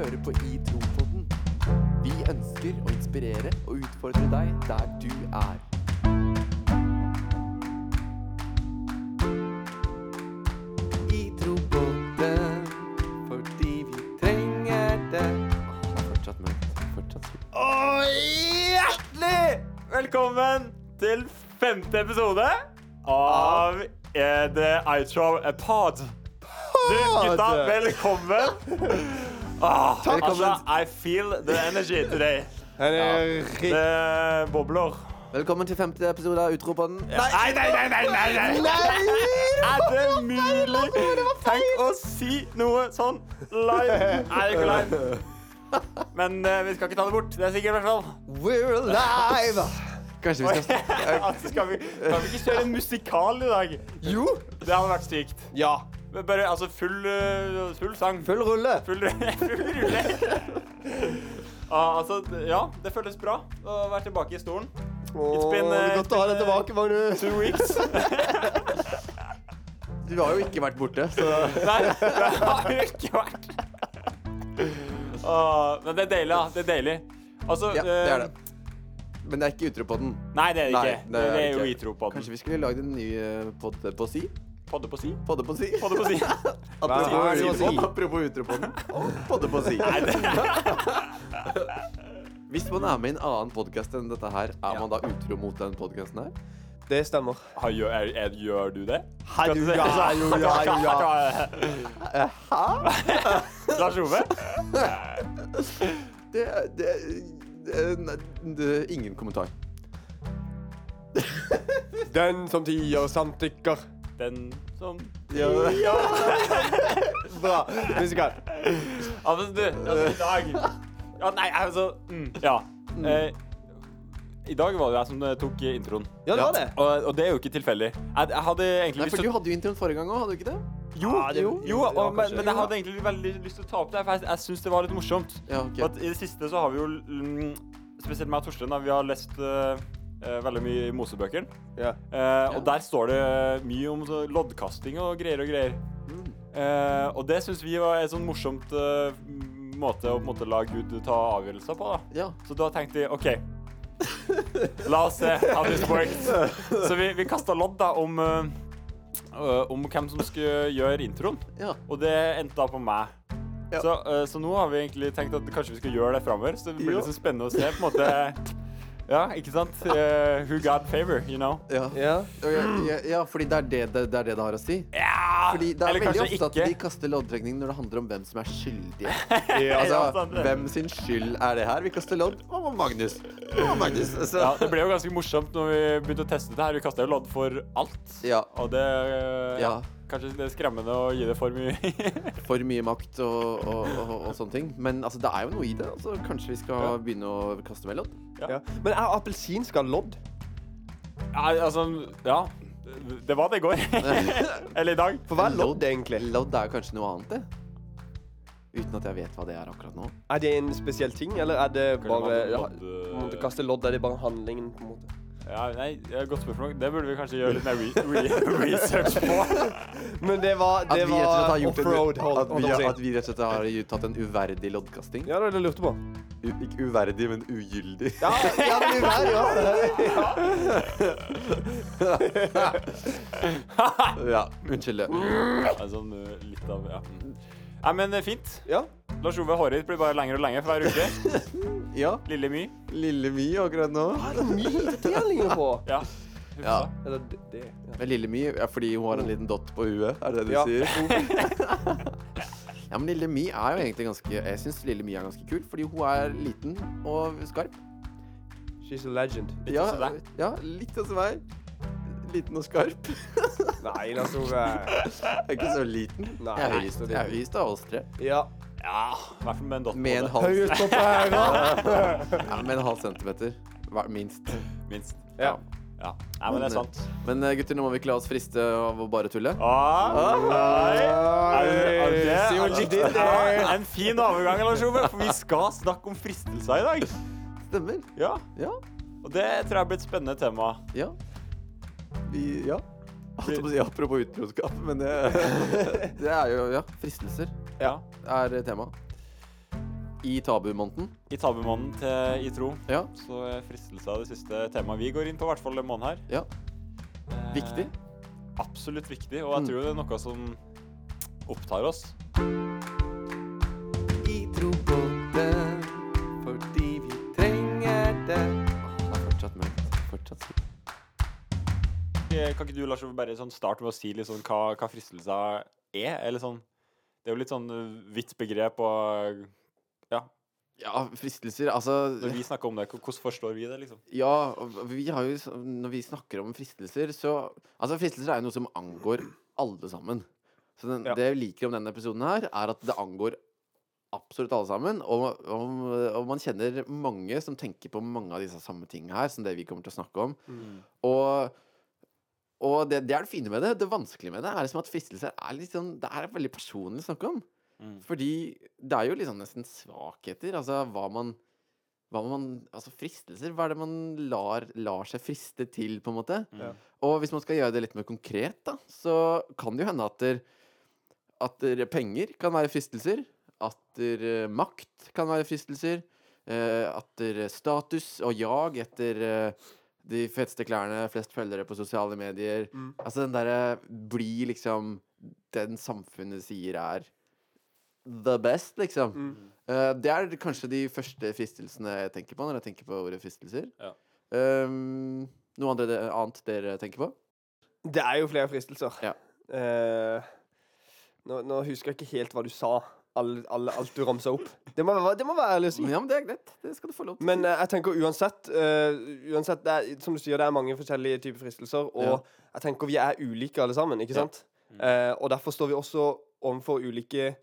hører på I Tro-podden. Vi ønsker å inspirere og utfordre deg der du er. I Tro-podden, fordi vi trenger det. Åh, det er fortsatt mørkt. Fortsatt mørkt. Og hjertelig velkommen til femte episode av eh, The iTrow Pod. Du, gutta, velkommen. Ah, altså, I feel the energy today. Det er rik- Det bobler. Velkommen til femte episode av Utropodden. Nei, nei, nei, nei, nei, nei. Er det mulig? Tenk å si noe sånn live. Er det ikke live? Men eh, vi skal ikke ta det bort. Det er sikkert i hvert fall. We're alive! Kanskje vi skal Altså, skal, vi, skal vi ikke kjøre en musikal i dag? Jo! Det hadde vært sykt. Ja. Men Bare altså full, eh, full sang. Full rulle. Full, full rulle. Ah, altså, ja, det føles bra å være tilbake i stolen. Åh, been, det eh, er godt å ha deg tilbake, Magnus. Two weeks. Du har jo ikke vært borte, så Nei, det har jo ikke vært. Ah, men det er deilig, da. Det er deilig. Altså Ja, det er eh, det. Men det er ikke Utropodden. Nei, det er det Nei, ikke. det Det, er er det jo ikke. på den. Kanskje vi skulle lagd en ny eh, pod på si? Podde på si? Podde på si? Podde på si. Apropos, apropos Utropodden. Podde på si. Hvis man er med i en annen podkast enn dette her, er man da utro mot den podkasten her? Det stemmer. har, gjør, er, er, gjør du det? Herregud, ja, ja, ja. Lars Ove? Det, det, det, det Ingen kommentar. Den som tier samtykker. Den som Ja. Bra. Musikal. Ja, men du, altså, i dag Ja, nei, altså mm, Ja. Eh, I dag var det jeg som eh, tok introen. Ja, det var det. Og, og det er jo ikke tilfeldig. Jeg, jeg hadde egentlig Nei, lyst for til du hadde jo introen forrige gang òg, hadde du ikke det? Jo, Ja, det- jo, jo ja, og, men, kanskje. men jeg hadde egentlig veldig lyst til å ta opp det, for jeg, jeg syns det var litt morsomt. Ja, ok. At I det siste så har vi jo mm, Spesielt meg og Torstein, da, vi har lest eh, veldig mye i Mosebøkene. Ja. Eh, og der står det mye om så loddkasting og greier og greier. Mm. Eh, og det syns vi var en sånn morsomt eh, måte å på en måte la Gud ta avgjørelser på. da Ja. Så da tenkte vi OK, la oss se how this works. Så vi, vi kasta lodd da om eh, eh, om hvem som skulle gjøre introen. ja. Og det endte da på meg. Ja. Så, eh, så nå har vi egentlig tenkt at kanskje vi skal gjøre det framover. Så det blir litt så spennende å se. på en måte Ja, ikke sant? Uh, who got favor, you know? Ja. Ja. Ja, ja, ja, fordi det er det det, det er det det har å si. Ja! Fordi det er Eller veldig kanskje ikke. at de kaster loddtrekning når det handler om hvem som er skyldige. Ja, Altså, Ja, hvem sin skyld er det her? Vi kaster lodd. Å, Magnus. Å, Magnus. Altså. Ja, det ble jo ganske morsomt når vi begynte å teste det her. Vi kasta jo lodd for alt. ja. Og det ja, Ja. Kanskje det er skremmende å gi det for mye. For mye makt og, og, og, og sånne ting. Men altså, det er jo noe i det. Altså, kanskje vi skal Ja. begynne å kaste med lodd? ja. Men er appelsinskall lodd? ja, altså Ja. Det var det i går. Eller i dag. For hva er lodd egentlig? Lodd er jo kanskje noe annet, det. Uten at jeg vet hva det er akkurat nå. Er det en spesiell ting, eller er det bare Kanskje ja, lodd, Kaste lodd, er det bare handlingen, på en måte? Ja, nei, godt spørsmål. Det burde vi kanskje gjøre litt mer re re research på. Men det var, det var offroad, at, vi, at vi rett og slett har tatt en uverdig loddkasting. Ja, det var det jeg lurte på. U, ikke uverdig, men ugyldig. Ja, ja men uverdig ja. ja, unnskyld det. Ja, sånn eh, litt av Ja. Nei, men eh, fint. ja. Lars Ove, håret ditt blir bare lengre og lengre for hver uke. Ja, Lille My. lille My akkurat nå. Hva er det mye detaljer på? Ja. Ja. Eller det, det ja. Lille My er fordi hun har en liten dott på huet, er det det du Ja. sier? Ja, men lille My er jo egentlig ganske Jeg syns lille My er ganske kul, fordi hun er liten og skarp. She's a legend. Litt ja, som deg. ja, litt sånn som meg. Liten og skarp. Nei, Lars Ove. Jeg er ikke så liten. Nei, jeg er høyest, jeg er høyest av oss tre. Ja. Ja, i hvert fall med en dott Med en på det. halv, Høyest på da. ja, med en halv centimeter. Minst. Minst. Ja. Ja. Nei, men det er sant. Men eh, gutter, nå må vi ikke la oss friste av å bare tulle. Nei. Det- det- See what you did Ja, there. En fin overgang, Lars Ove, for vi skal snakke om fristelser i dag. Stemmer. Ja, Ja. Og det tror jeg blir et spennende tema. Ja. Vi Ja. Holdt på å si apropos utroskap, men det, det er jo Ja, fristelser Ja. er tema. i tabumåneden. I tabumåneden til I tro Ja. så er fristelse av det siste temaet vi går inn på, i hvert fall den måneden her. Ja. Eh, Viktig. Absolutt viktig, og jeg Mm. tror det er noe som opptar oss. I tro på Kan ikke du Lars, bare sånn starte med å si sånn hva, hva fristelser er? Eller sånn Det er jo litt sånn eh, vidt begrep, og ja, Ja, fristelser Altså når vi snakker om det, hvordan forstår vi det, liksom? Ja, vi har jo Når vi snakker om fristelser, så Altså, fristelser er jo noe som angår alle sammen. Så den, Ja. det jeg liker om denne episoden her, er at det angår absolutt alle sammen. Og, og, og man kjenner mange som tenker på mange av disse samme tingene her, som det vi kommer til å snakke om. Og, og det, det er det fine med det. Det vanskelige med det er liksom at fristelser er litt sånn Det er veldig personlig å snakke om. Mm. Fordi det er jo liksom nesten svakheter. Altså hva man hva man, altså fristelser, hva er det man lar, lar seg friste til, på en måte? Ja. Og hvis man skal gjøre det litt mer konkret, da, så kan det jo hende at, der, at der penger kan være fristelser. At der, eh, makt kan være fristelser. Uh, at der, status og jag etter eh, de feteste klærne, flest følgere på sosiale medier. Mm. Altså den derre bli liksom den samfunnet sier er the best, liksom. Mm. Uh, det er kanskje de første fristelsene jeg tenker på når jeg tenker på ordet fristelser. Ja. Um, noe andre, annet dere tenker på? Det er jo flere fristelser. Ja. Uh, nå, nå husker jeg ikke helt hva du sa. Alle, all, alt du ramsa opp. Det må, det må være ærlig å si. Ja, men det er greit. Det skal du få lov til. Men uh, jeg tenker uansett, uh, uansett det er, Som du sier, det er mange forskjellige typer fristelser. Og Ja. jeg tenker vi er ulike alle sammen, ikke Ja. sant? Uh, og derfor står vi også overfor ulike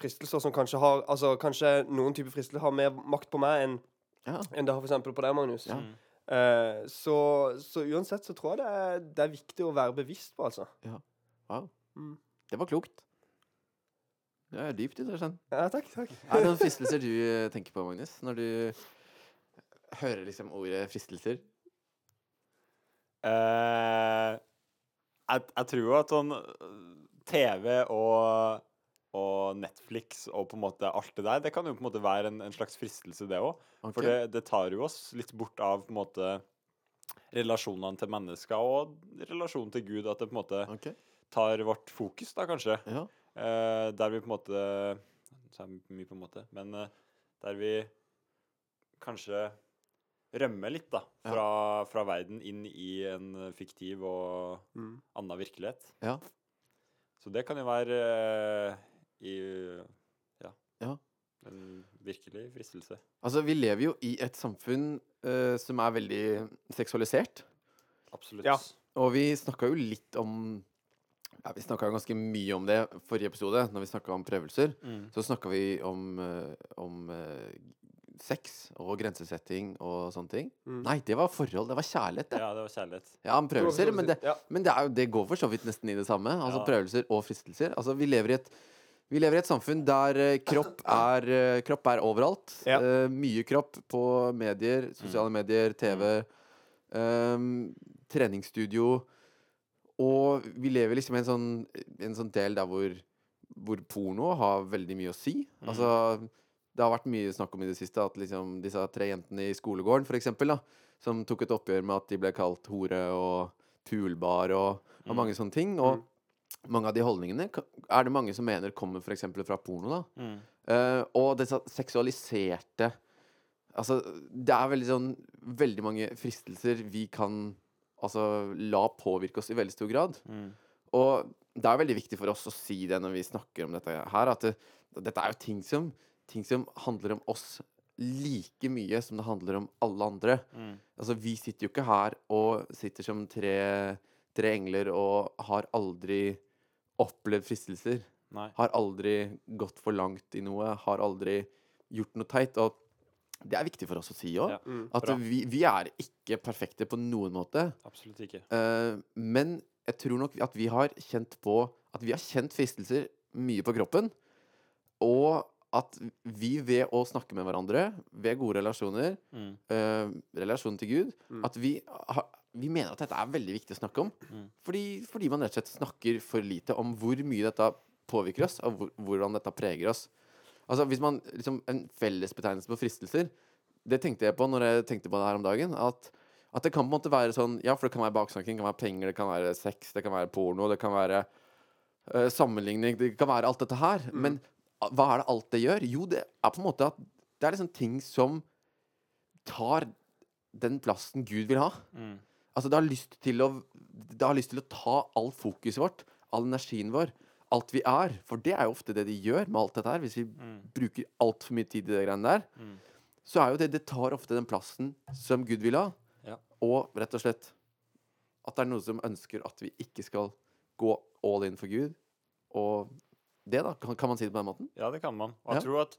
fristelser som kanskje har Altså kanskje noen typer fristelser har mer makt på meg enn ja. enn det har eksempel på deg, Magnus. Ja. Mm. Eh, så, så uansett så tror jeg det er, det er viktig å være bevisst på, altså. Wow. Mm. Det var klokt. Det er dypt, interessant. Ja, takk. takk. Er det noen fristelser du eh, tenker på, Magnus, når du hører liksom ordet fristelser? Uh, jeg, jeg tror jo at sånn øh, TV og, og Netflix og på en måte alt det der, det kan jo på en måte være en, en slags fristelse, det òg. Okay. For det, det tar jo oss litt bort av på en måte relasjonene til mennesker og relasjonen til Gud. At det på en måte okay. tar vårt fokus, da, kanskje. Ja. Eh, der vi på en måte Så er det mye på en måte, men uh, der vi kanskje rømmer litt, da, Ja. fra, fra verden inn i en fiktiv og Mm. annen virkelighet. Ja. Så det kan jo være uh, i ja, Ja. en virkelig fristelse. Altså, vi lever jo i et samfunn som er veldig seksualisert. Absolutt. Ja. Og vi snakka jo litt om ja, Vi snakka ganske mye om det forrige episode, når vi snakka om prøvelser. Mm. Så snakka vi om, eh, om eh, sex og grensesetting og sånne ting. Mm. Nei, det var forhold. Det var kjærlighet, det. Ja, det var kjærlighet. Ja, om prøvelser, men, det, men det, er det går for så vidt nesten i det samme. Altså Ja. prøvelser og fristelser. Altså, vi lever i et vi lever i et samfunn der eh, kropp er, kropp er overalt. Ja. Uh, mye kropp på medier, sosiale medier, TV, um, treningsstudio. Og vi lever liksom i en sånn, en sånn del der hvor, hvor porno har veldig mye å si. Mm. Altså, det har vært mye snakk om i det siste at liksom disse tre jentene i skolegården, for eksempel, da, som tok et oppgjør med at de ble kalt hore og pulbar og, og Mm. mange sånne ting. Og mange av de holdningene er det mange som mener kommer f.eks. fra porno. da. Mm. Uh, og det seksualiserte Altså, det er veldig sånn Veldig mange fristelser vi kan altså la påvirke oss i veldig stor grad. Mm. Og det er veldig viktig for oss å si det når vi snakker om dette her, at det, dette er jo ting som, ting som handler om oss like mye som det handler om alle andre. Mm. Altså, vi sitter jo ikke her og sitter som tre, tre engler og har aldri opplevd fristelser. Nei. Har aldri gått for langt i noe. Har aldri gjort noe teit. Og det er viktig for oss å si òg. Ja. Mm. At vi, vi er ikke perfekte på noen måte. Absolutt ikke. Uh, men jeg tror nok at vi har kjent på At vi har kjent fristelser mye på kroppen. Og at vi ved å snakke med hverandre, ved gode relasjoner, Mm. Uh, relasjonen til Gud, Mm. at vi, har, vi mener at dette er veldig viktig å snakke om. Mm. Fordi, fordi man rett og slett snakker for lite om hvor mye dette påvirker oss, og hvor, hvordan dette preger oss. Altså hvis man liksom En fellesbetegnelse på fristelser Det tenkte jeg på når jeg tenkte på det her om dagen. At, at det kan på en måte være sånn Ja, for det kan være baksnakking, det kan være penger, det kan være sex, det kan være porno, det kan være uh, sammenligning Det kan være alt dette her. Men hva er det alt det gjør? Jo, det er på en måte at det er liksom ting som tar den plassen Gud vil ha. Mm. Altså, det har lyst til å Det har lyst til å ta all fokuset vårt, all energien vår, alt vi er. For det er jo ofte det de gjør med alt dette her. Hvis vi Mm. bruker altfor mye tid i de greiene der, Mm. så er jo det Det tar ofte den plassen som Gud vil ha. Ja. Og rett og slett at det er noen som ønsker at vi ikke skal gå all in for Gud. Og det, da. Kan, kan man si det på den måten? Ja, det kan man. Og Ja. jeg tror at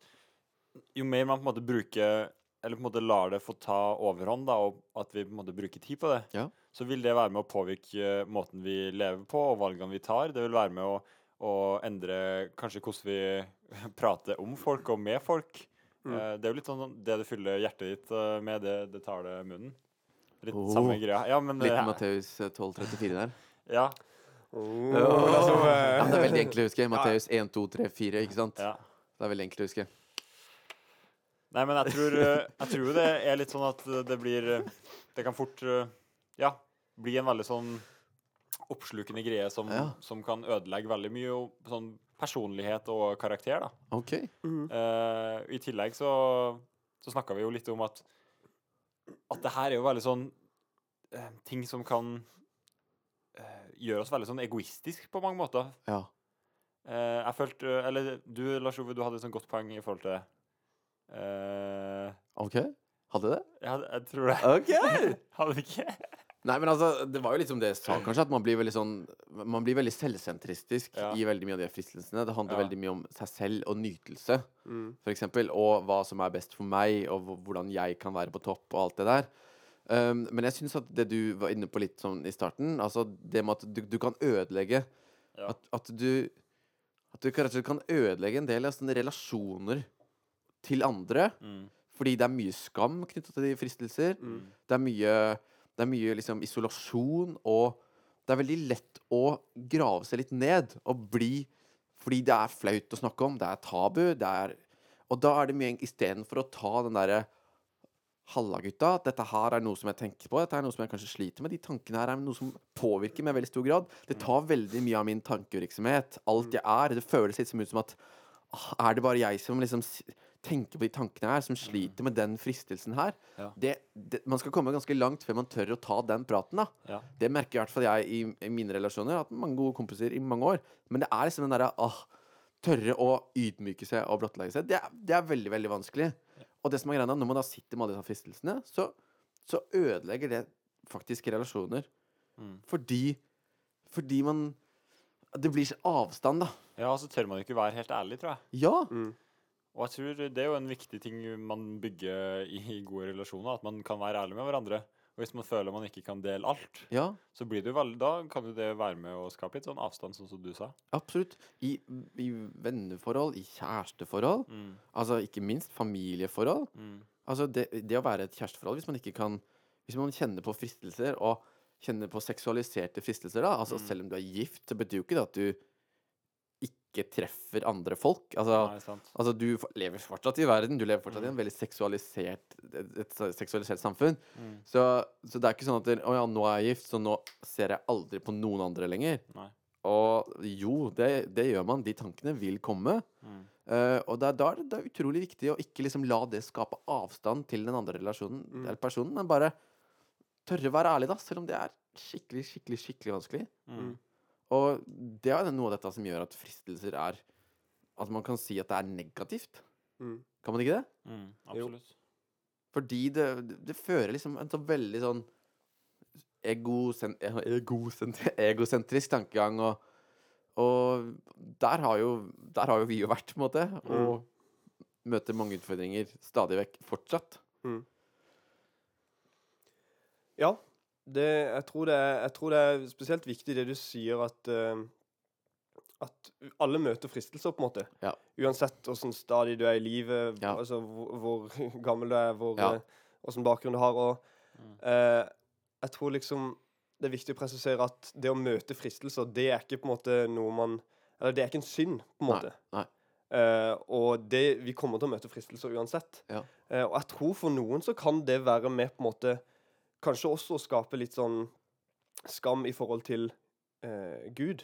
jo mer man på en måte bruker Eller på en måte lar det få ta overhånd, da, og at vi på en måte bruker tid på det, Ja. så vil det være med å påvirke måten vi lever på, og valgene vi tar. Det vil være med å, å endre kanskje hvordan vi prater om folk og med folk. Mm. Eh, det er jo litt sånn det du fyller hjertet ditt eh, med, det, det tar det munnen. Litt Oh. samme greia. Ja, men Litt eh, Matteus eh, 12,34 der. Ja. Oh, Ja. altså, Ja, eh, men det er veldig enkelt å huske. Matteus 1, 2, 3, 4. Ikke sant? ja. Det er veldig enkelt å huske. Nei, men jeg tror, jeg tror det er litt sånn at det blir Det kan fort Ja, bli en veldig sånn oppslukende greie som, Ja. som kan ødelegge veldig mye og sånn personlighet og karakter, da. OK. Mm. Uh, I tillegg så, så snakka vi jo litt om at At det her er jo veldig sånn uh, ting som kan uh, gjøre oss veldig sånn egoistisk på mange måter. Ja. Eh, jeg følte Eller du, Lars Ove, du hadde et sånt godt poeng i forhold til eh, OK? Hadde det? Jeg, jeg tror det. OK! Hadde du ikke? Nei, men altså, det var jo liksom det jeg sa, kanskje, at man blir veldig sånn Man blir veldig selvsentristisk Ja. i veldig mye av de fristelsene. Det handler Ja. veldig mye om seg selv og nytelse, Mm. for eksempel, og hva som er best for meg, og hvordan jeg kan være på topp, og alt det der. Um, men jeg syns at det du var inne på litt sånn i starten, altså det med at du, du kan ødelegge Ja. at, at du At du slett kan ødelegge en del av sånne relasjoner til andre. Mm. Fordi det er mye skam knyttet til de fristelser. Mm. Det er mye, det er mye liksom isolasjon, og det er veldig lett å grave seg litt ned og bli Fordi det er flaut å snakke om, det er tabu, det er Og da er det mye istedenfor å ta den derre Halla, gutta. Dette her er noe som jeg tenker på. Dette er noe som jeg kanskje sliter med. De tankene her er noe som påvirker meg i veldig stor grad. Det tar veldig mye av min tankevirksomhet. Alt jeg er. Det føles litt som ut som at Er det bare jeg som liksom tenker på de tankene her, som sliter med den fristelsen her? Ja. Det, det, man skal komme ganske langt før man tør å ta den praten, da. Ja. Det merker i hvert fall jeg i, i mine relasjoner. Jeg har hatt mange gode kompiser i mange år. Men det er liksom den derre åh, Tørre å ydmyke seg og blottlegge seg. Det er, det er veldig, veldig vanskelig. Og det som er greia, når man da sitter med alle disse fristelsene, så, så ødelegger det faktisk relasjoner. Mm. Fordi Fordi man Det blir avstand, da. ja, og så tør man jo ikke være helt ærlig, tror jeg. Ja. Mm. Og jeg tror det er jo en viktig ting man bygger i, gode relasjoner, at man kan være ærlig med hverandre. Og hvis man føler man ikke kan dele alt, Ja, så blir det jo veldig, da kan jo det være med å skape litt sånn avstand, sånn som du sa. absolutt. I, I venneforhold, i kjæresteforhold, Mm. altså ikke minst familieforhold. Mm. Altså det, det å være et kjæresteforhold, hvis man ikke kan Hvis man kjenner på fristelser, og kjenner på seksualiserte fristelser, da Altså Mm. selv om du er gift, så betyr jo ikke det at du ikke treffer andre folk. Altså, Nei, altså du lever fortsatt i verden, du lever fortsatt i en veldig seksualisert et, et seksualisert samfunn. Mm. Så, så det er ikke sånn at 'Å oh ja, nå er jeg gift, så nå ser jeg aldri på noen andre lenger. Nei. Og jo, det, det gjør man. De tankene vil komme. Mm. Uh, og det er, da er det, det er utrolig viktig å ikke liksom la det skape avstand til den andre relasjonen Mm. eller personen, men bare tørre å være ærlig, da, selv om det er skikkelig, skikkelig, skikkelig vanskelig. Mm. Og det er noe av dette som gjør at fristelser er At man kan si at det er negativt. Mm. Kan man ikke det? Mm. Absolutt. Fordi det, det, fører liksom en så veldig sånn egosent, egosent, egosentrisk tankegang, og, og der, har jo, der har jo vi jo vært, på en måte, og møter mange utfordringer stadig vekk fortsatt. Ja. Det, jeg, tror det er, jeg tror det er spesielt viktig det du sier, at uh, At alle møter fristelser, på en måte. Ja. Uansett åssen stadie du er i livet, Ja. altså hvor, hvor gammel du er, åssen Ja. eh, bakgrunn du har. Og eh, jeg tror liksom det er viktig å presisere at det å møte fristelser, det er ikke på en måte noe man Eller det er ikke en synd, på en måte. nei. Eh, og det, vi kommer til å møte fristelser uansett. Ja. Uh, og jeg tror for noen så kan det være med på en måte Kanskje også skape litt sånn skam i forhold til eh, Gud.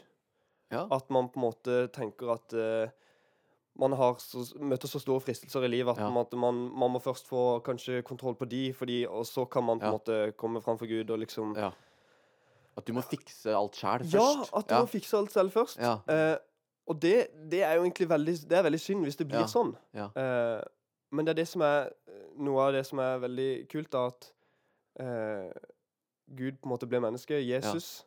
Ja. At man på en måte tenker at eh, man har så, møter så store fristelser i livet at Ja. man, man, man må først få kanskje kontroll på de, fordi, og så kan man på en Ja. måte komme fram for Gud og liksom Ja. At du må fikse alt sjæl Ja, at du må fikse alt selv først. Eh, og det, det er jo egentlig veldig Det er veldig synd hvis det blir sånn. Eh, men det er det som er noe av det som er veldig kult, da, at eh, Gud på en måte ble menneske. Jesus,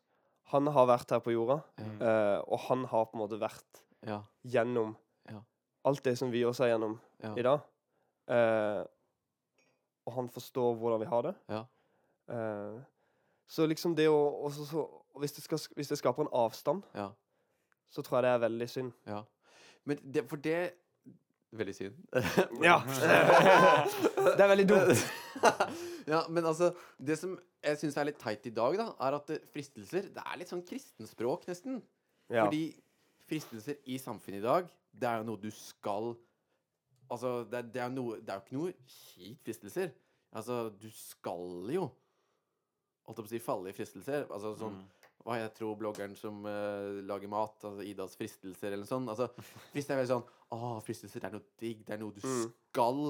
han har vært her på jorda, mm. eh, og han har på en måte vært Ja. gjennom Ja. alt det som vi også er gjennom i dag. Eh, og han forstår hvordan vi har det. Ja. Eh, så liksom det å også, så, hvis, det skal, hvis det skaper en avstand, Ja. så tror jeg det er veldig synd. ja. Men det, for det Veldig synd. Ja. det er veldig dumt. ja, men altså Det som jeg syns er litt teit i dag, da, er at eh, fristelser Det er litt sånn kristenspråk, nesten. Ja. Fordi fristelser i samfunnet i dag, det er jo noe du skal Altså, det, er- det er noe Det er jo ikke noe kjipt fristelser. Altså, du skal jo Holdt jeg på å si i fristelser. Altså sånn Hva jeg tror bloggeren som uh, lager mat, altså Idas fristelser eller noe sånt. Altså, hvis det er veldig sånn Å, fristelser, det er noe digg. Det er noe du Mm. skal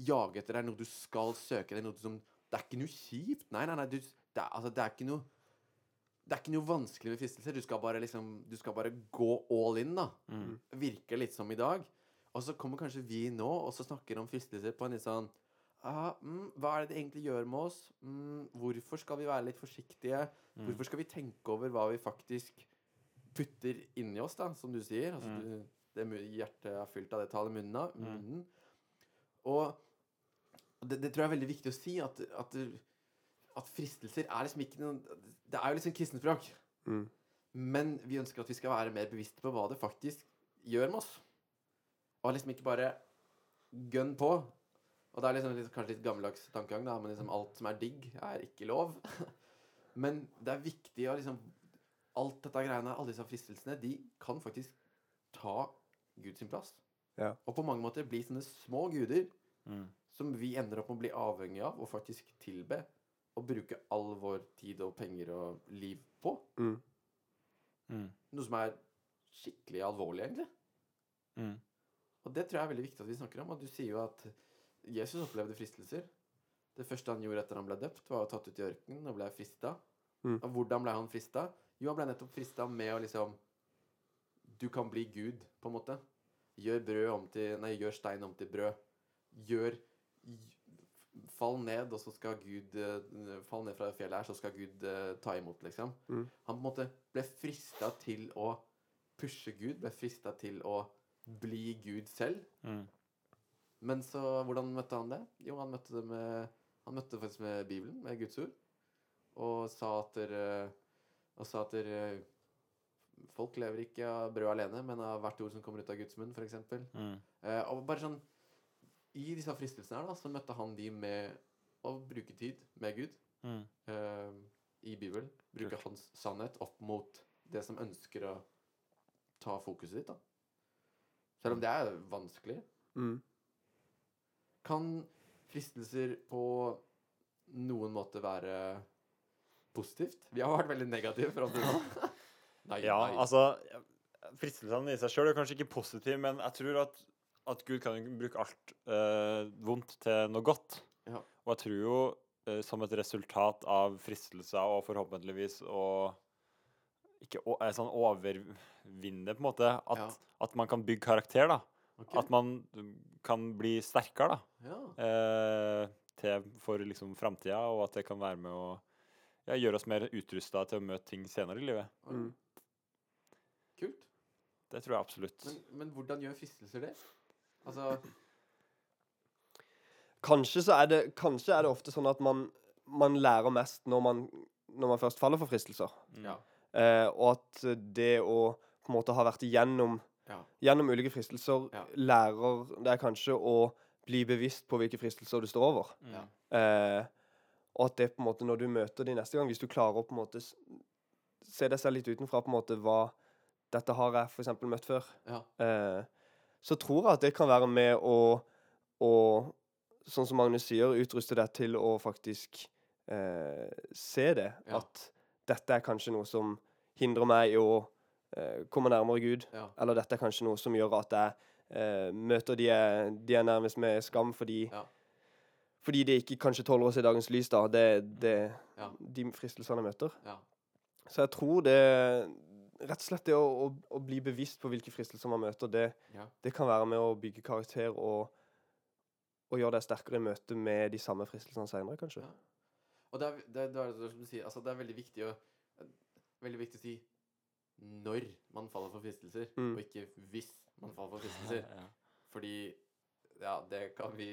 jage etter. Det er noe du skal søke. Det er noe som Det er ikke noe kjipt. Nei, nei, nei. Du, det, altså, det er ikke noe det er ikke noe vanskelig med fristelser. Du skal bare liksom Du skal bare gå all in, da. Mm. Virker litt som i dag. Og så kommer kanskje vi nå og så snakker om fristelser på en litt sånn ah, mm, Hva er det det egentlig gjør med oss? Mm, hvorfor skal vi være litt forsiktige? Mm. Hvorfor skal vi tenke over hva vi faktisk putter inni oss, da, som du sier? Altså, Mm. du, det hjertet er fylt av det tallet munnen av. Mm. munnen. Og det, det tror jeg er veldig viktig å si, at, at, at fristelser er liksom ikke noe Det er jo liksom kristenspråk. Mm. Men vi ønsker at vi skal være mer bevisste på hva det faktisk gjør med oss. Og liksom ikke bare gønn på. Og det er liksom litt, kanskje litt gammeldags tankegang, da, men liksom alt som er digg, er ikke lov. men det er viktig å liksom Alt dette greiene, alle disse fristelsene, de kan faktisk ta Gud sin plass. Ja. Og på mange måter bli sånne små guder Mm. som vi ender opp med å bli avhengig av og faktisk tilbe. Og bruke all vår tid og penger og liv på. Mm. Mm. Noe som er skikkelig alvorlig, egentlig. Mm. Og det tror jeg er veldig viktig at vi snakker om. Og du sier jo at Jesus opplevde fristelser. Det første han gjorde etter han ble døpt, var å tatt ut i ørkenen og ble frista. Mm. Og hvordan ble han frista? Jo, han ble nettopp frista med å liksom Du kan bli Gud, på en måte. Gjør brød om til Nei, gjør stein om til brød. Gjør Fall ned, og så skal Gud eh, Fall ned fra det fjellet her, så skal Gud uh, ta imot, liksom. Mm. Han på en måte ble frista til å pushe Gud, ble frista til å bli Gud selv. Mm. Men så, hvordan møtte han det? Jo, han møtte det med Han møtte det faktisk med Bibelen, med Guds ord. Og sa at dere Og sa at dere Folk lever ikke av brød alene, men av hvert ord som kommer ut av Guds munn, f.eks. Mm. Eh, og bare sånn I disse fristelsene her, da, så møtte han de med å bruke tid med Gud Mm. eh, i Bibelen. Bruke Kult. hans sannhet opp mot det som ønsker å ta fokuset ditt. da. Selv om det er vanskelig. Mm. Kan fristelser på noen måte være positivt? Vi har vært veldig negative fram til nå. nei, Ja, nei. altså Fristelsene i seg sjøl er kanskje ikke positive, men jeg tror at, at Gud kan bruke alt eh, vondt til noe godt. Ja. Og jeg tror jo eh, som et resultat av fristelser og forhåpentligvis å ikke å, eh, sånn overvinne, på en måte, at, Ja. at man kan bygge karakter, da. Ok. At man kan bli sterkere, da. ja. eh, til for liksom framtida, og at det kan være med å ja, gjøre oss mer utrusta til å møte ting senere i livet. Mm. Kult. Det tror jeg absolutt. Men, men hvordan gjør fristelser det? Altså Kanskje, så er det, kanskje er det ofte sånn at man, man lærer mest når man, når man først faller for fristelser. Ja. Eh, og at det å på en måte ha vært igjennom Ja. Gjennom ulike fristelser Ja. lærer deg kanskje å bli bevisst på hvilke fristelser du står over. Mm. Ja. Eh, og at det på en måte når du møter de neste gang, hvis du klarer å på en måte se deg selv litt utenfra på en måte hva Dette har jeg f.eks. møtt før. Ja. Eh, så tror jeg at det kan være med å, å Sånn som Magnus sier, utruste deg til å faktisk eh, se det. At dette er kanskje noe som hindrer meg i å eh, komme nærmere Gud. Ja. Eller dette er kanskje noe som gjør at jeg eh, møter de jeg, de jeg nærmest med skam fordi Ja. Fordi de ikke kanskje tåler å se dagens lys, da. Det, det, Ja. De fristelsene jeg møter. Ja. Så jeg tror det Rett og slett det å, å, å bli bevisst på hvilke fristelser man møter, det, det kan være med å bygge karakter og, og gjøre deg sterkere i møte med de samme fristelsene senere, kanskje. Og det er, det, er- det er det som du sier, altså det er veldig viktig å Veldig viktig å si når man faller for fristelser, Mm. og ikke hvis man faller for fristelser. Ja. Fordi ja, det kan vi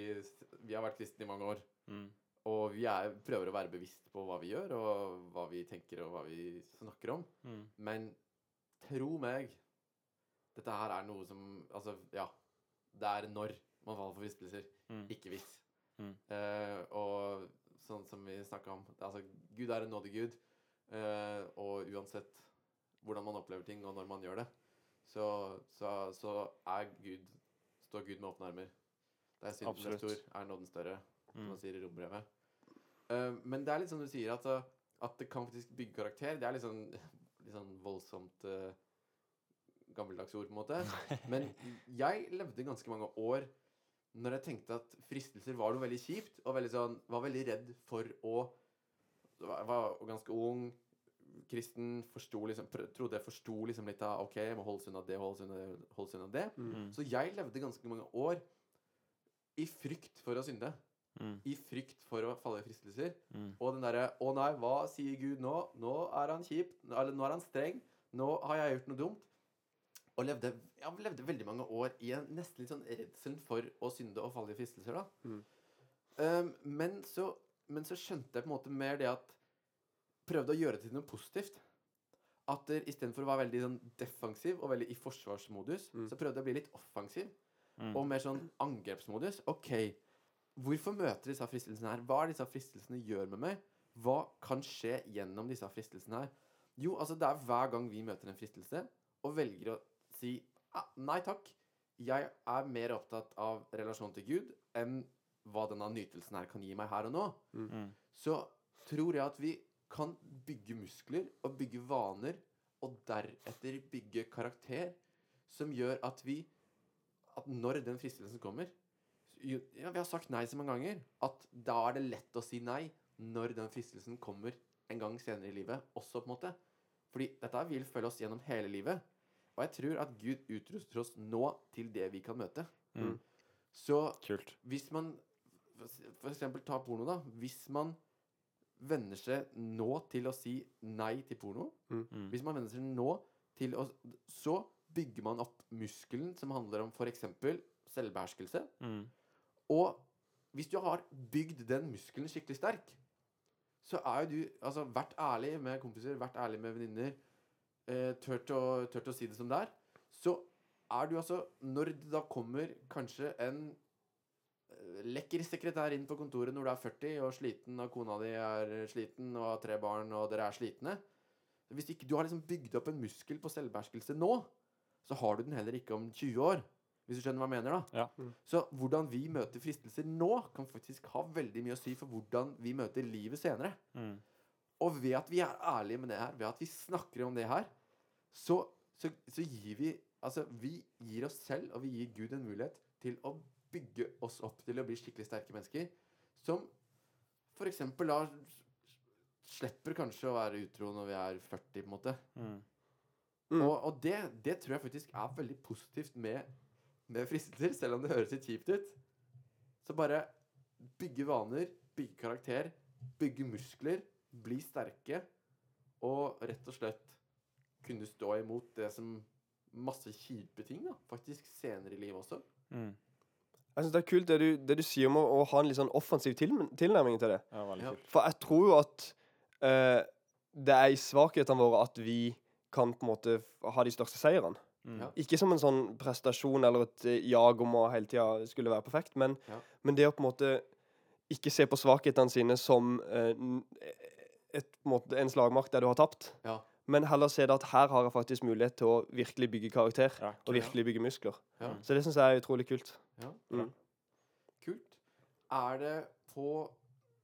Vi har vært kristne i mange år. Mm. Og vi er, prøver å være bevisst på hva vi gjør, og hva vi tenker, og hva vi snakker om. Mm. Men tro meg, dette her er noe som Altså, ja. Det er når man faller for fristelser, Mm. ikke hvis. Mm. Eh, og sånn som vi snakka om det, Altså, Gud er en nådig Gud, eh, og uansett hvordan man opplever ting, og når man gjør det, så, så, så er Gud står Gud med åpne armer. Det er synden er stor, er nåden større, som Mm. man sier i rombrevet. Uh, men det er litt som du sier, at, uh, at det kan faktisk bygge karakter. Det er litt sånn, litt sånn voldsomt uh, gammeldags ord, på en måte. Men jeg levde ganske mange år når jeg tenkte at fristelser var noe veldig kjipt, og veldig sånn, var veldig redd for å Var, var ganske ung, kristen, forsto liksom, trodde jeg forsto liksom litt av OK, jeg må holde seg unna det, holde seg unna det, holde seg unna det. Mm. Så jeg levde ganske mange år i frykt for å synde. Mm. I frykt for å falle i fristelser. Mm. Og den derre Å nei, hva sier Gud nå? Nå er han kjip. Eller nå er han streng. Nå har jeg gjort noe dumt. Og levde, jeg levde veldig mange år i en nesten litt sånn redsel for å synde og falle i fristelser. da. Mm. Um, men, så, men så skjønte jeg på en måte mer det at Prøvde å gjøre det til noe positivt. At istedenfor å være veldig sånn defensiv og veldig i forsvarsmodus, Mm. så prøvde jeg å bli litt offensiv Mm. og mer sånn angrepsmodus. OK, hvorfor møter disse fristelsene her? Hva er disse fristelsene gjør med meg? Hva kan skje gjennom disse fristelsene her? Jo, altså det er hver gang vi møter en fristelse og velger å si ah, nei takk, jeg er mer opptatt av relasjonen til Gud enn hva denne nytelsen her kan gi meg her og nå, Mm. så tror jeg at vi kan bygge muskler og bygge vaner, og deretter bygge karakter, som gjør at vi At når den fristelsen kommer Ja, vi har sagt nei så mange ganger at da er det lett å si nei når den fristelsen kommer en gang senere i livet også, på en måte. Fordi dette vil følge oss gjennom hele livet. Og jeg tror at Gud utruster oss nå til det vi kan møte. Mm. Så Kult. hvis man For eksempel ta porno, da. Hvis man venner seg nå til å si nei til porno Mm. Hvis man venner seg nå til å Så bygger man opp muskelen som handler om f.eks. selvbeherskelse. Mm. Og hvis du har bygd den muskelen skikkelig sterk, så er jo du Altså, vært ærlig med kompiser, vært ærlig med venninner, eh, tørt, å, tørt å si det som det er, så er du altså Når det da kommer kanskje en lekker sekretær inn på kontoret når du er 40 og sliten, og kona di er sliten og har tre barn, og dere er slitne Hvis ikke du har liksom bygd opp en muskel på selvbeherskelse nå, så har du den heller ikke om 20 år. Hvis du skjønner hva jeg mener, da. Ja. Så hvordan vi møter fristelser nå, kan faktisk ha veldig mye å si for hvordan vi møter livet senere. Mm. Og ved at vi er ærlige med det her, ved at vi snakker om det her, så, så, så gir vi Altså, vi gir oss selv, og vi gir Gud en mulighet til å bygge oss opp til å bli skikkelig sterke mennesker. Som for eksempel da slipper kanskje å være utro når vi er 40, på en måte. Mm. Mm. Og, og det, det tror jeg faktisk er veldig positivt med, med fristelser, selv om det høres litt kjipt ut. Så bare bygge vaner, bygge karakter, bygge muskler, bli sterke, og rett og slett kunne stå imot det som masse kjipe ting, da, faktisk senere i livet også. Mm. Jeg synes Det er kult det du, det du sier om å, å ha en litt sånn offensiv til, tilnærming til det. Ja, veldig kult. For jeg tror jo at uh, det er i svakhetene våre at vi kan på en måte ha de største seirene. Mm. Ja. Ikke som en sånn prestasjon eller et eh, jag om å hele tida skulle være perfekt, men, Ja. men det å på en måte ikke se på svakhetene sine som uh, et, på en, måte, en slagmark der du har tapt, Ja. men heller se det at her har jeg faktisk mulighet til å virkelig bygge karakter Ja, og virkelig bygge muskler. Ja. Så det syns jeg er utrolig kult. Ja, Mm. Kult. Er det på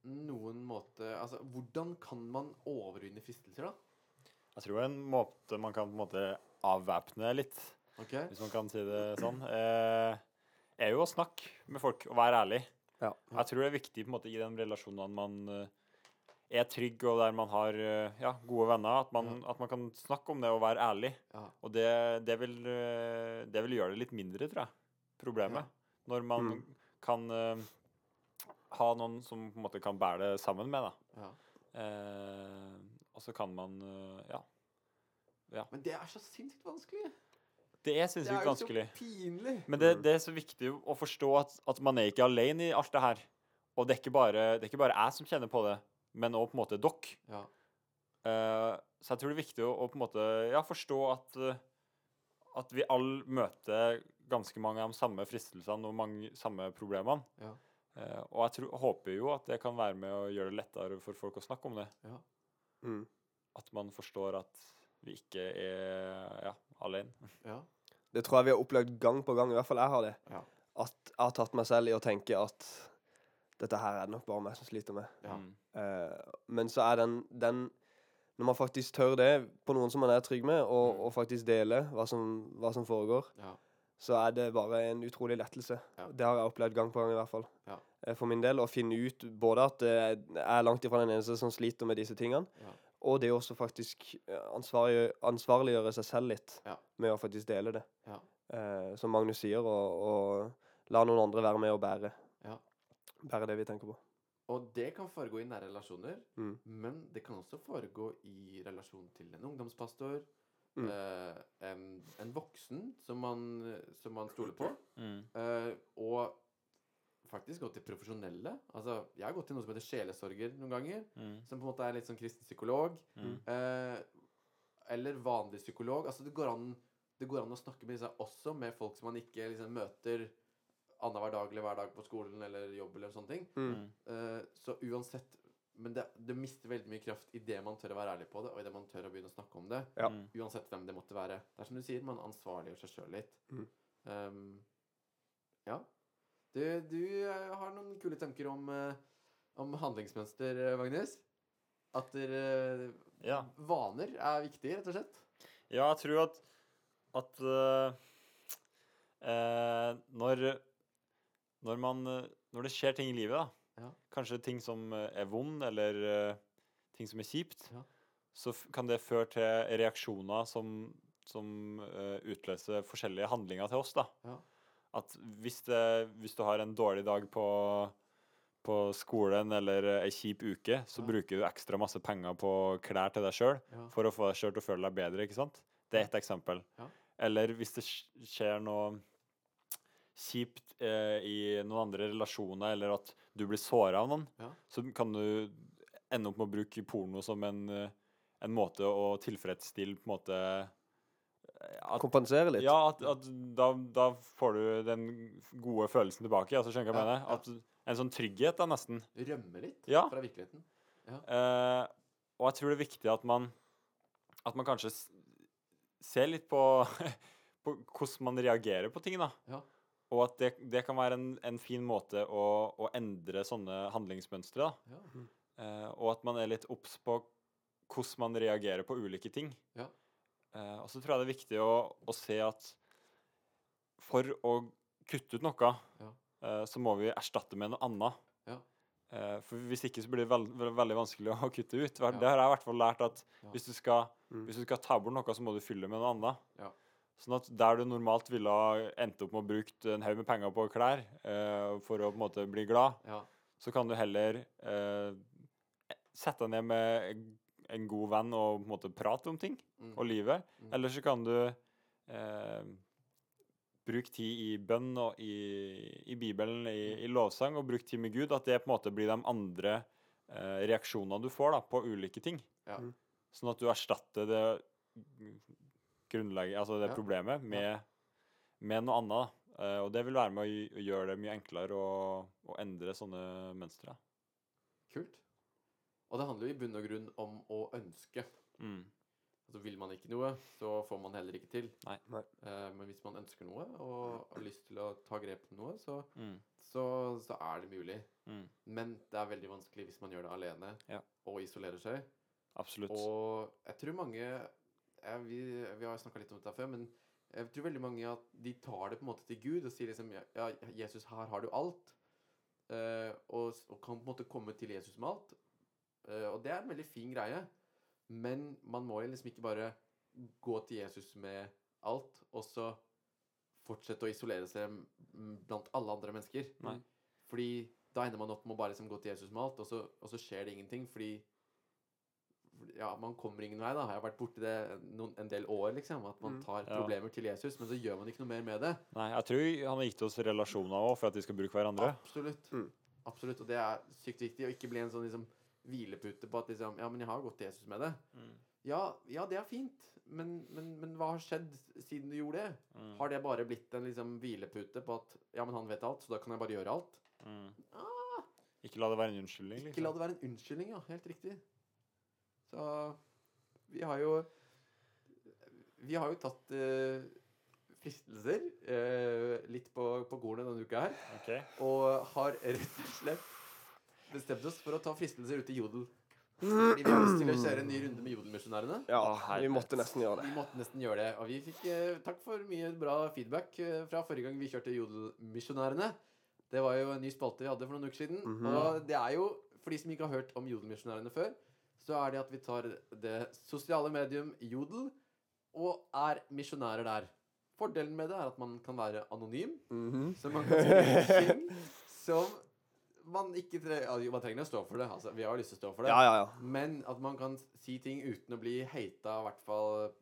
noen måte Altså, hvordan kan man overvinne fristelser, da? Jeg tror en måte man kan på en måte avvæpne litt, okay. hvis man kan si det sånn, eh, er jo å snakke med folk og være ærlig. Ja. Jeg tror det er viktig på en måte i den relasjonen man eh, er trygg, og der man har eh, ja, gode venner, at man, at man kan snakke om det og være ærlig. Ja. Og det, det, vil, eh, det vil gjøre det litt mindre, tror jeg, problemet. Når man Mm. kan uh, ha noen som på en måte kan bære det sammen med, da. ja. Uh, og så kan man uh, Ja. Men det er så sinnssykt vanskelig. Det er sinnssykt vanskelig. Det er jo så pinlig. Men det, det er så viktig å forstå at, at man er ikke alene i alt det her. Og det er ikke bare, det er ikke bare jeg som kjenner på det, men òg på en måte dere. Ja. Uh, så jeg tror det er viktig å, å på en måte ja, forstå at, uh, at vi alle møter ganske mange av de samme fristelsene og mange samme problemene. Ja. Eh, og jeg tror, håper jo at det kan være med å gjøre det lettere for folk å snakke om det. Ja. Mm. At man forstår at vi ikke er ja, alene. Ja. Det tror jeg vi har opplevd gang på gang, i hvert fall jeg har det. Ja. At jeg har tatt meg selv i å tenke at dette her er det nok bare meg som sliter med. Ja. Mm. Eh, men så er den, den Når man faktisk tør det på noen som man er trygg med, og, Mm. og faktisk dele hva som, hva som foregår, Ja. Så er det bare en utrolig lettelse. Ja. Det har jeg opplevd gang på gang, i hvert fall. Ja. Eh, For min del. Å finne ut både at eh, jeg er langt ifra den eneste som sliter med disse tingene, Ja. og det er også faktisk eh, ansvarlig, ansvarliggjøre seg selv litt Ja. med å faktisk dele det. Ja. Eh, som Magnus sier, og, og la noen andre være med og bære. Ja. Bære det vi tenker på. Og det kan foregå i nære relasjoner, Mm. men det kan også foregå i relasjon til en ungdomspastor, Mm. Uh, en, en voksen som man, som man stoler på, Mm. Uh, og faktisk gå til profesjonelle. Altså, jeg har gått til noe som heter sjelesorger noen ganger, Mm. som på en måte er litt sånn kristen psykolog. Mm. Eh, eller vanlig psykolog. Altså, det går, an, det går an å snakke med disse også med folk som man ikke liksom, møter annenhver dag eller hver dag på skolen eller jobb eller sånne ting. Mm. Eh, så uansett Men det, det mister veldig mye kraft i det man tør å være ærlig på det, og i det man tør å begynne å snakke om det. Ja. Mm. Uansett hvem det måtte være. Det er som du sier, man ansvarliggjør seg sjøl litt. Mm. Um, ja. Du, du eh, har noen kule tanker om, eh, om handlingsmønster, eh, Magnus? At der, Ja. vaner er viktig, rett og slett? Ja, jeg tror at, at uh, uh, når, når man Når det skjer ting i livet, da, Ja. kanskje ting som øh, er vond, eller uh, ting som er kjipt, Ja. så kan det føre til reaksjoner som, som uh, utløser forskjellige handlinger til oss. da. Ja. At hvis, det, hvis du har en dårlig dag på, på skolen eller ei kjip uke, så bruker du ekstra masse penger på klær til deg sjøl for å få deg sjøl til å føle deg bedre. ikke sant? Det er ett eksempel. Ja. Eller hvis det skjer noe kjipt eh, i noen andre relasjoner, eller at du blir såra av noen, Ja. så kan du ende opp med å bruke porno som en, eh, en måte å tilfredsstille på en måte eh, at, Kompensere litt. Ja, at, at da, da får du den gode følelsen tilbake. Altså, skjønner du hva jeg Ja, mener? At, en sånn trygghet, da, nesten. Rømme litt Ja. fra virkeligheten. Eh, og jeg tror det er viktig at man At man kanskje ser litt på, på hvordan man reagerer på ting, da. Ja. Og at det, det kan være en, en fin måte å, å endre sånne handlingsmønstre. da. Ja. Uh, og at man er litt obs på hvordan man reagerer på ulike ting. Ja. Uh, og så tror jeg det er viktig å, å se at for å kutte ut noe, Ja. uh, så må vi erstatte med noe annet. Ja. Eh, for hvis ikke så blir det veld, veld, veldig vanskelig å kutte ut. Det har jeg i hvert fall lært at Ja. hvis, du skal, Mm. hvis du skal ta bort noe, så må du fylle med noe annet. Sånn at der du normalt ville ha endt opp med å bruke en haug med penger på klær eh, for å på en måte bli glad, Ja. så kan du heller eh, sette deg ned med en god venn og på en måte prate om ting Mm. og livet. Mm. Eller så kan du eh, bruke tid i bønn og i, i Bibelen, i, i lovsang, og bruke tid med Gud. At det på en måte blir de andre eh, reaksjonene du får da, på ulike ting. Ja. Mm. Sånn at du erstatter det grunnlegget, altså det Ja. problemet, med, med noe annet. Eh, og det vil være med å gjøre det mye enklere å, å endre sånne mønstre. Kult. Og det handler jo i bunn og grunn om å ønske. Mm. Altså, vil man ikke noe, så får man heller ikke til. Nei. Nei. Eh, men hvis man ønsker noe og har lyst til å ta grep om noe, så, Mm. så, så er det mulig. Mm. Men det er veldig vanskelig hvis man gjør det alene Ja. og isolerer seg. Absolutt. Og jeg tror mange ja, vi, vi har snakka litt om dette før, men jeg tror veldig mange at de tar det på en måte til Gud og sier liksom Ja, Jesus, her har du alt. eh, og, og kan på en måte komme til Jesus med alt. Eh, og det er en veldig fin greie. Men man må liksom ikke bare gå til Jesus med alt, og så fortsette å isolere seg blant alle andre mennesker. Nei. Fordi da ender man opp med å bare liksom gå til Jesus med alt, og så, og så skjer det ingenting. Fordi ja, man kommer ingen vei. da Jeg har vært borti det noen, en del år, liksom. At man Mm. tar Ja. problemer til Jesus, men så gjør man ikke noe mer med det. Nei, jeg tror han har gitt oss relasjoner òg for at vi skal bruke hverandre. Absolutt. Mm. Absolutt. Og det er sykt viktig å ikke bli en sånn liksom hvilepute på at liksom Ja, men jeg har gått til Jesus med det. Mm. Ja, ja det er fint, men, men, men hva har skjedd siden du gjorde det? Mm. Har det bare blitt en liksom hvilepute på at Ja, men han vet alt, så da kan jeg bare gjøre alt? Mm. Ah, Ikke la det være en unnskyldning, ikke la liksom. det være en unnskyldning, ja. Helt riktig. Så vi har jo Vi har jo tatt eh, fristelser eh, litt på, på kornet denne uka her. Okay. Og har rett og slett bestemt oss for å ta fristelser ut i Jodel. Fordi vi har lyst til å kjøre en ny runde med Jodelmisjonærene. Ja, vi måtte nesten gjøre det. Vi måtte nesten gjøre det. Og vi fikk eh, takk for mye bra feedback eh, fra forrige gang vi kjørte Jodelmisjonærene. Det var jo en ny spalte vi hadde for noen uker siden. Mhm. Og det er jo, for de som ikke har hørt om Jodelmisjonærene før, så er det at vi tar det sosiale medium Jodel og er misjonærer der. Fordelen med det er at man kan være anonym. Mhm. Så man kan si ting som man ikke trenger Man trenger å stå for det. Altså, vi har jo lyst til å stå for det. Ja, ja, ja. Men at man kan si ting uten å bli hata, i hvert fall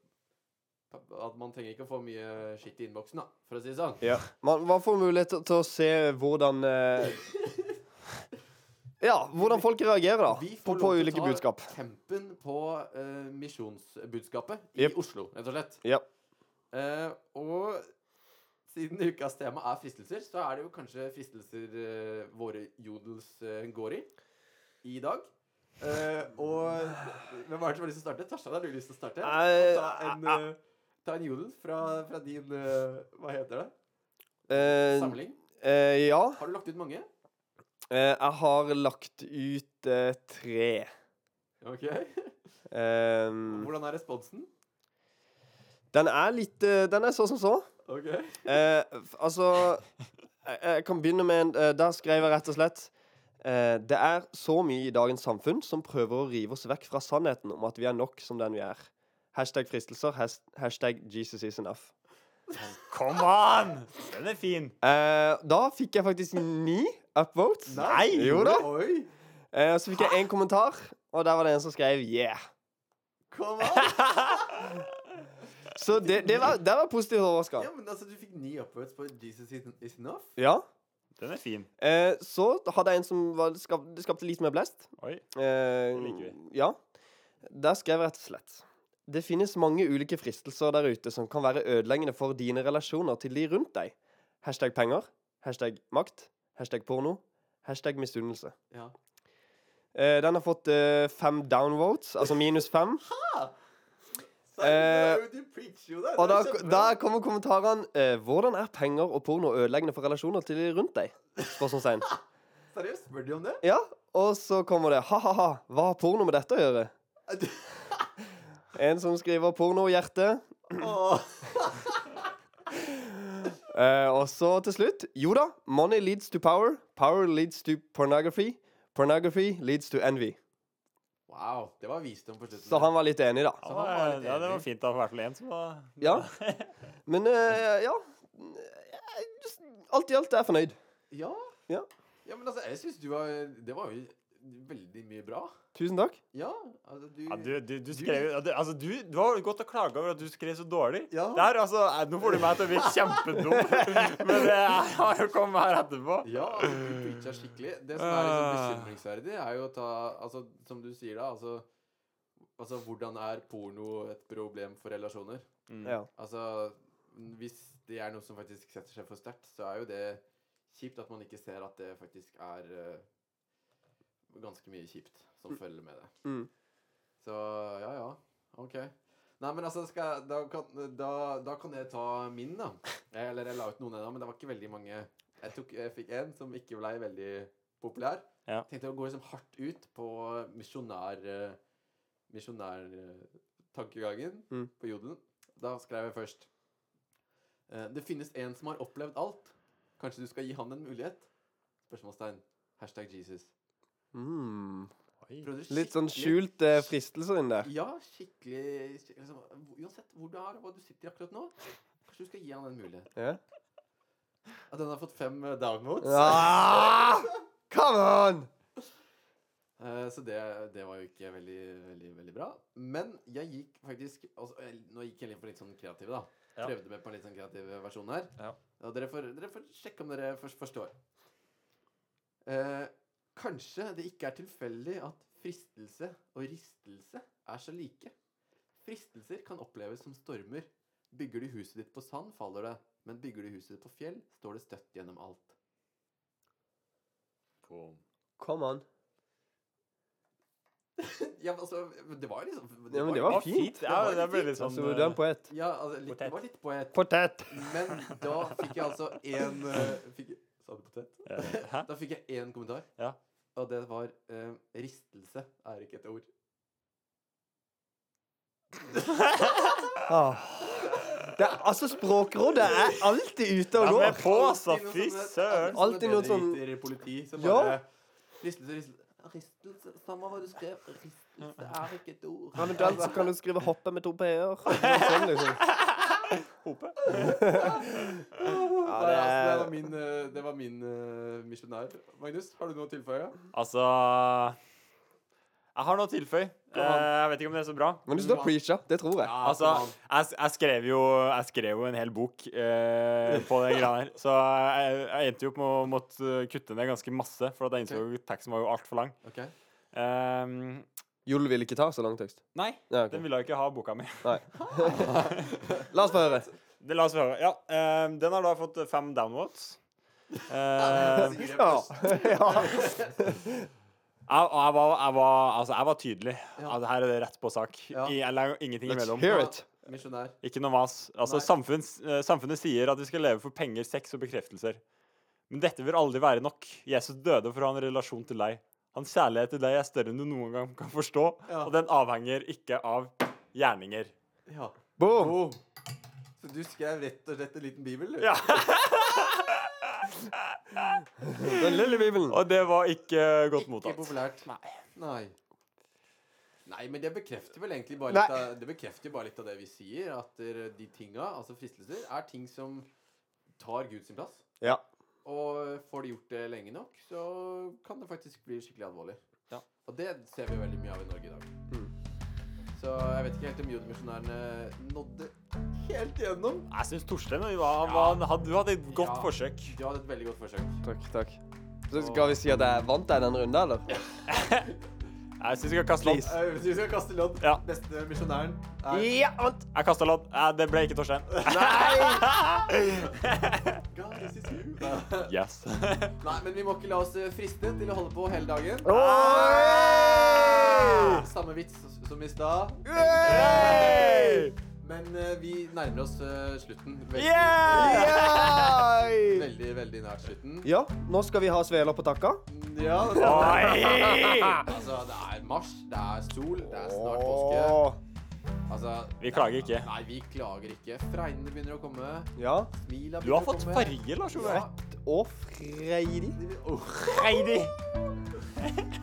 At man trenger ikke å få mye skitt i innboksen, da, for å si det sånn. ja. Man, man får mulighet til, til å se hvordan eh, Ja, hvordan folk reagerer da Vi på, får på lov til å ta budskap. tempen på eh, misjonsbudskapet i Jep. Oslo, rett og slett. Ja. Eh, og siden ukas tema er fristelser, så er det jo kanskje fristelser eh, våre jodels eh, går i i dag. Eh, og hvem er det som har lyst til å starte? Tarzan, har du lyst til å starte? Eh, Ta en, eh, ta en jodel fra, fra din eh, Hva heter det? Eh, Samling? eh, ja. Har du lagt ut mange? Eh, jeg har lagt ut eh, tre. Ok. Um, Hvordan er responsen? den er litt eh, Den er så som så. Ok. Eh, f- altså jeg, jeg kan begynne med en eh, Der skrev jeg rett og slett eh, Det er så mye i dagens samfunn som prøver å rive oss vekk fra sannheten om at vi er nok som den vi er. Hashtag fristelser. has- Hashtag Jesus is enough. Come on! Den er fin. Eh, da fikk jeg faktisk ni upvotes. Nei! Jo da. Oi! Eh, så fikk jeg én kommentar, og der var det en som skrev 'yeah'. Come on! Så det, det var, det var positivt overraska. Ja, men altså, du fikk ni upvotes på Jesus is enough? Ja. Den er fin. Eh, så hadde jeg en som var, skap, det skapte litt mer blest. Oi. Eh, liker vi. Ja. Der skrev jeg rett og slett Det finnes mange ulike fristelser der ute som kan være ødeleggende for dine relasjoner til de rundt deg. Hashtag penger. Hashtag makt. Hashtag porno. Hashtag misunnelse. Ja. Eh, den har fått eh, fem downvotes, altså minus fem. Eh. Og da, er da kommer kommentarene eh, Hvordan er penger og porno ødeleggende for relasjoner til de rundt deg? Spørsmålstegn. Seriøst, spør de om det? Ja, og så kommer det ha-ha-ha. Hva har porno med dette å gjøre? En som skriver pornohjerte. Eh, og så til slutt Jo da, money leads to power. Power leads to pornography. Pornography leads to envy. Wow, det var visdom på slutten. Så han var litt enig, da. Ja, Så han var litt ja, det var enig. fint. da, I hvert fall én som var Ja. Men uh, ja Alt i alt er jeg fornøyd. Ja. Ja. Ja, men altså, jeg syns du var Det var jo veldig mye bra. Tusen takk. Ja, altså du ja, du, du, du skrev du, Altså, du, du har gått og klaga over at du skrev så dårlig. Ja. Der, altså, eh, Nå får du meg til å bli kjempedum, men det har jo kommet her etterpå. Ja, du preacha skikkelig. Det som er liksom bekymringsverdig, er jo å ta Altså, som du sier da, altså Altså, hvordan er porno et problem for relasjoner? Mm. Ja. Altså, hvis det er noe som faktisk setter seg for sterkt, så er jo det kjipt at man ikke ser at det faktisk er eh, ganske mye kjipt som følger med det. Mm. Så ja, ja. OK. Nei, men altså, jeg, da, kan, da, da kan jeg ta min, da. Jeg, eller jeg la ut noen ennå, men det var ikke veldig mange. Jeg, tok, jeg fikk en som ikke ble veldig populær. Ja. Tenkte å gå liksom hardt ut på misjonær... eh, Misjonærtankegangen Mm. på jodelen. Da skrev jeg først eh, Det finnes en som har opplevd alt. Kanskje du skal gi han en mulighet? Spørsmålstegn. Hashtag Jesus. Mm. Litt sånn skjult skjulte fristelser inni der. Ja, skikkelig, skikkelig liksom, Uansett hvor du er og hva du sitter i akkurat nå, kanskje du skal gi han en mulighet. Ja. At den har fått fem eh, downvotes. Ah! Come on! Eh, så det, det var jo ikke veldig, veldig, veldig bra. Men jeg gikk faktisk altså, eh, Nå gikk jeg litt på litt sånn kreativ, da. Ja. Prøvde meg på en litt sånn kreativ versjon her. Ja. Og dere får, dere får sjekke om dere først forstår. Eh, kanskje det ikke er tilfeldig at fristelse og ristelse er så like. Fristelser kan oppleves som stormer. Bygger du huset ditt på sand, faller det. Men bygger du huset ditt på fjell, står det støtt gjennom alt. Come on. Ja, men altså, det var liksom liksom Ja, men det var fint. Det, var det ble litt sånn Altså, du er en poet. Ja, altså, litt, det var litt poet. Potet. Men da fikk jeg altså én fikk, Sa du potet? Hæ? Da fikk jeg én kommentar. Ja. Og det var eh, Ristelse er ikke et ord. Ah. Det er, altså, Språkrådet er alltid ute og Ja, går. men på, altså. Alltid noen Fy sånne- søren. Alltid noe sånn- i politi som Ja. bare Ristelse, ristelse Ristelse, Samme hva du skrev. Ristelse er ikke et ord. Eventuelt så kan du skrive 'hoppe' med to p-er. Sånn, liksom. Hope. Ja, det det, altså, det er- var min, eh, det var min uh, misjonær. Magnus, har du noe å tilføye? Altså Jeg har noe å tilføye. Eh, jeg vet ikke om det er så bra. Men du står og preacher. Det tror jeg. Altså, jeg, jeg, skrev jo, jeg skrev jo en hel bok eh, på den greia her. Så jeg, jeg endte jo opp med å måtte kutte ned ganske masse, for at jeg innså okay. teksten var jo altfor lang. Ok. Um, Jul vil ikke ta så lang tekst. nei, Ja, okay. den ville jo ikke ha boka mi. Nei. La oss få høre. Det la oss få høre. Ja, um, den har da fått fem downvotes. Eh, Ja. ja. jeg, jeg, var, jeg, var, altså, jeg var tydelig. Ja. Altså, her er det rett på sak. Ja. Legger ingenting Let's imellom. hear it. Misjonær. Ikke noe mas. Altså, Nei. samfunns, eh, samfunnet sier at vi skal leve for penger, sex og bekreftelser. Men dette vil aldri være nok. Jesus døde for å ha en relasjon til deg. Hans kjærlighet til deg er større enn du noen gang kan forstå, Ja. og den avhenger ikke av gjerninger. Ja. Boom. Boom. Så du skrev rett og slett en liten bibel? du? Ja, Den lille bibelen. Og det var ikke godt Ikke mottatt. populært. Nei. Nei. Nei, men det bekrefter vel egentlig bare litt av, det bekrefter bare litt av det vi sier. At de tinga, altså fristelser, er ting som tar Gud sin plass. Ja. Og får de gjort det lenge nok, så kan det faktisk bli skikkelig alvorlig. Ja. Og det ser vi veldig mye av i Norge i dag. Mm. Så jeg vet ikke helt om judomisjonærene nådde helt igjennom. Jeg syns Torstein var, var, hadde, du hadde et godt Ja. forsøk. Du hadde et veldig godt forsøk. Takk, takk. Så skal vi si at jeg vant deg den runden, eller? Jeg syns vi skal kaste lodd. Eh, Vi skal kaste lodd. Ja. Beste misjonæren er Ja, vant! Jeg kasta lodd. Eh, Det ble ikke Torstein. God, this is you. Yes. Nei, men vi må ikke la oss eh, friste til å holde på hele dagen. Oi! Samme vits som i stad. Hey! Men uh, vi nærmer oss uh, slutten. Veldig, Yeah! Veldig, veldig nært slutten. Ja, nå skal vi ha sveler på takka. Ja, Oi! altså, det er mars, det er sol, det er snart påske. Altså, Vi klager ikke. Nei, vi klager ikke. Fregnene begynner å komme. Ja. Smila Du har fått komme. farge, Lars Ove. Ja. Og freidig. Oh, freidig.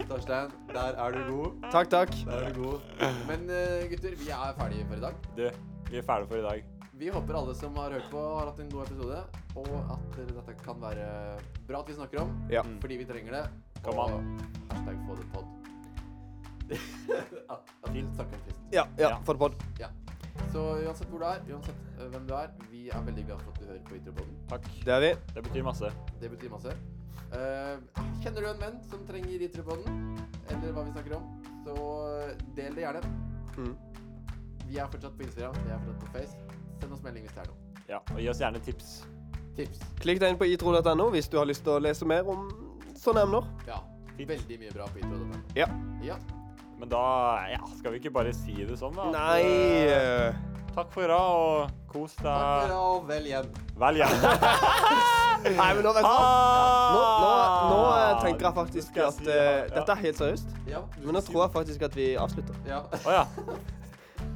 Torstein, der er du god. Takk, takk. Der er du god. Men eh, gutter, vi er ferdige for i dag. Du, vi er ferdige for i dag. Vi håper alle som har hørt på, har hatt en god episode. Og at dette kan være bra at vi snakker om, Ja. Mm. fordi vi trenger det. Come og on. hashtag få det pod. at, at vi snakker om fristen. Ja, ja, Ja. få det Ja. Så uansett hvor du er, uansett eh, hvem du er, vi er veldig glad for at du hører på Ytrepoden. Takk. Det er vi. Det betyr masse. Det betyr masse. Uh, kjenner du en venn som trenger Ytrepoden, eller hva vi snakker om, så del det gjerne. Mm. Vi er fortsatt på Instagram, vi er fortsatt på Face. Send oss melding hvis det er noe. Ja, og gi oss gjerne tips. Tips. Klikk deg inn på itro.no hvis du har lyst til å lese mer om sånne emner. Ja. Fint. Veldig mye bra på itro.no. Ja. ja. Men da ja, skal vi ikke bare si det sånn, da? Nei eh, Takk for i dag, og kos deg. Takk for deg. dag, og vel hjem. Vel hjem. Nei, men nå vet du hva. Nå, nå, nå eh, tenker jeg faktisk jeg at si det, ja. Dette er helt seriøst. Ja, Men nå tror jeg faktisk at vi avslutter. Ja. Oh, ja.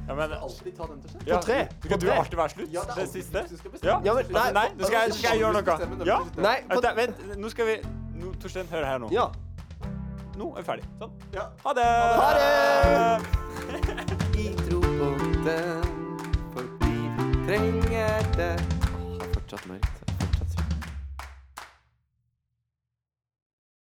Ja, men, alltid ta den til slutt. Ja, på tre. Du kan du alltid være slutt? Ja, det, det siste? Du. Ja, men, nei, nei, nå skal jeg, skal jeg gjøre noe. Ja? Nei, vent, vent, nå skal vi nå, Torstein, hør her nå. Ja. Nå er vi ferdige. Sånn. Ja. Ha det. Ha det. Vi tror på den fordi vi trenger det.